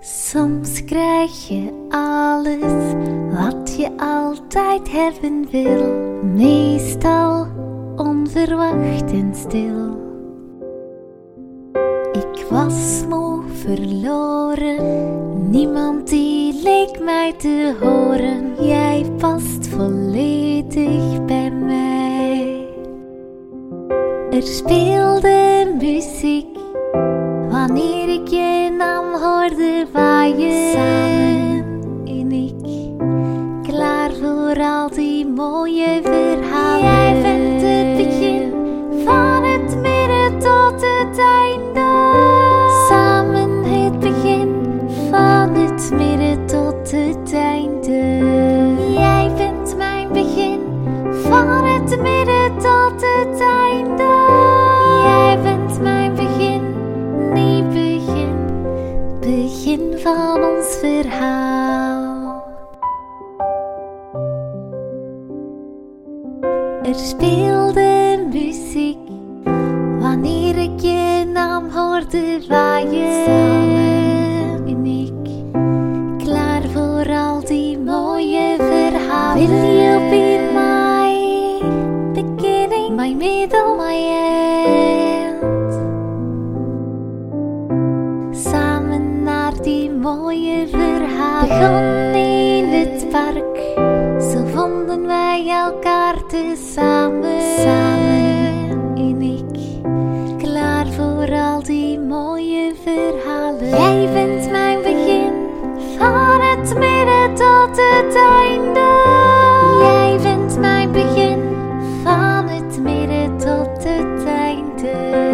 Soms krijg je alles wat je altijd hebben wil, meestal onverwacht en stil. Ik was moe verloren, niemand die leek mij te horen. Jij past volledig bij mij. Er speelde muziek wanneer ik je naam hoorde waaien. Samen en ik, klaar voor al die mooie verhalen. Jij bent het begin van het midden tot het einde. Samen het begin van het midden tot het einde. Verhaal. Er speelde muziek wanneer ik je naam hoorde waaien. die mooie verhalen in het park. Zo vonden wij elkaar te samen en ik. Klaar voor al die mooie verhalen. Jij bent mijn begin, van het midden tot het einde. Jij bent mijn begin, van het midden tot het einde.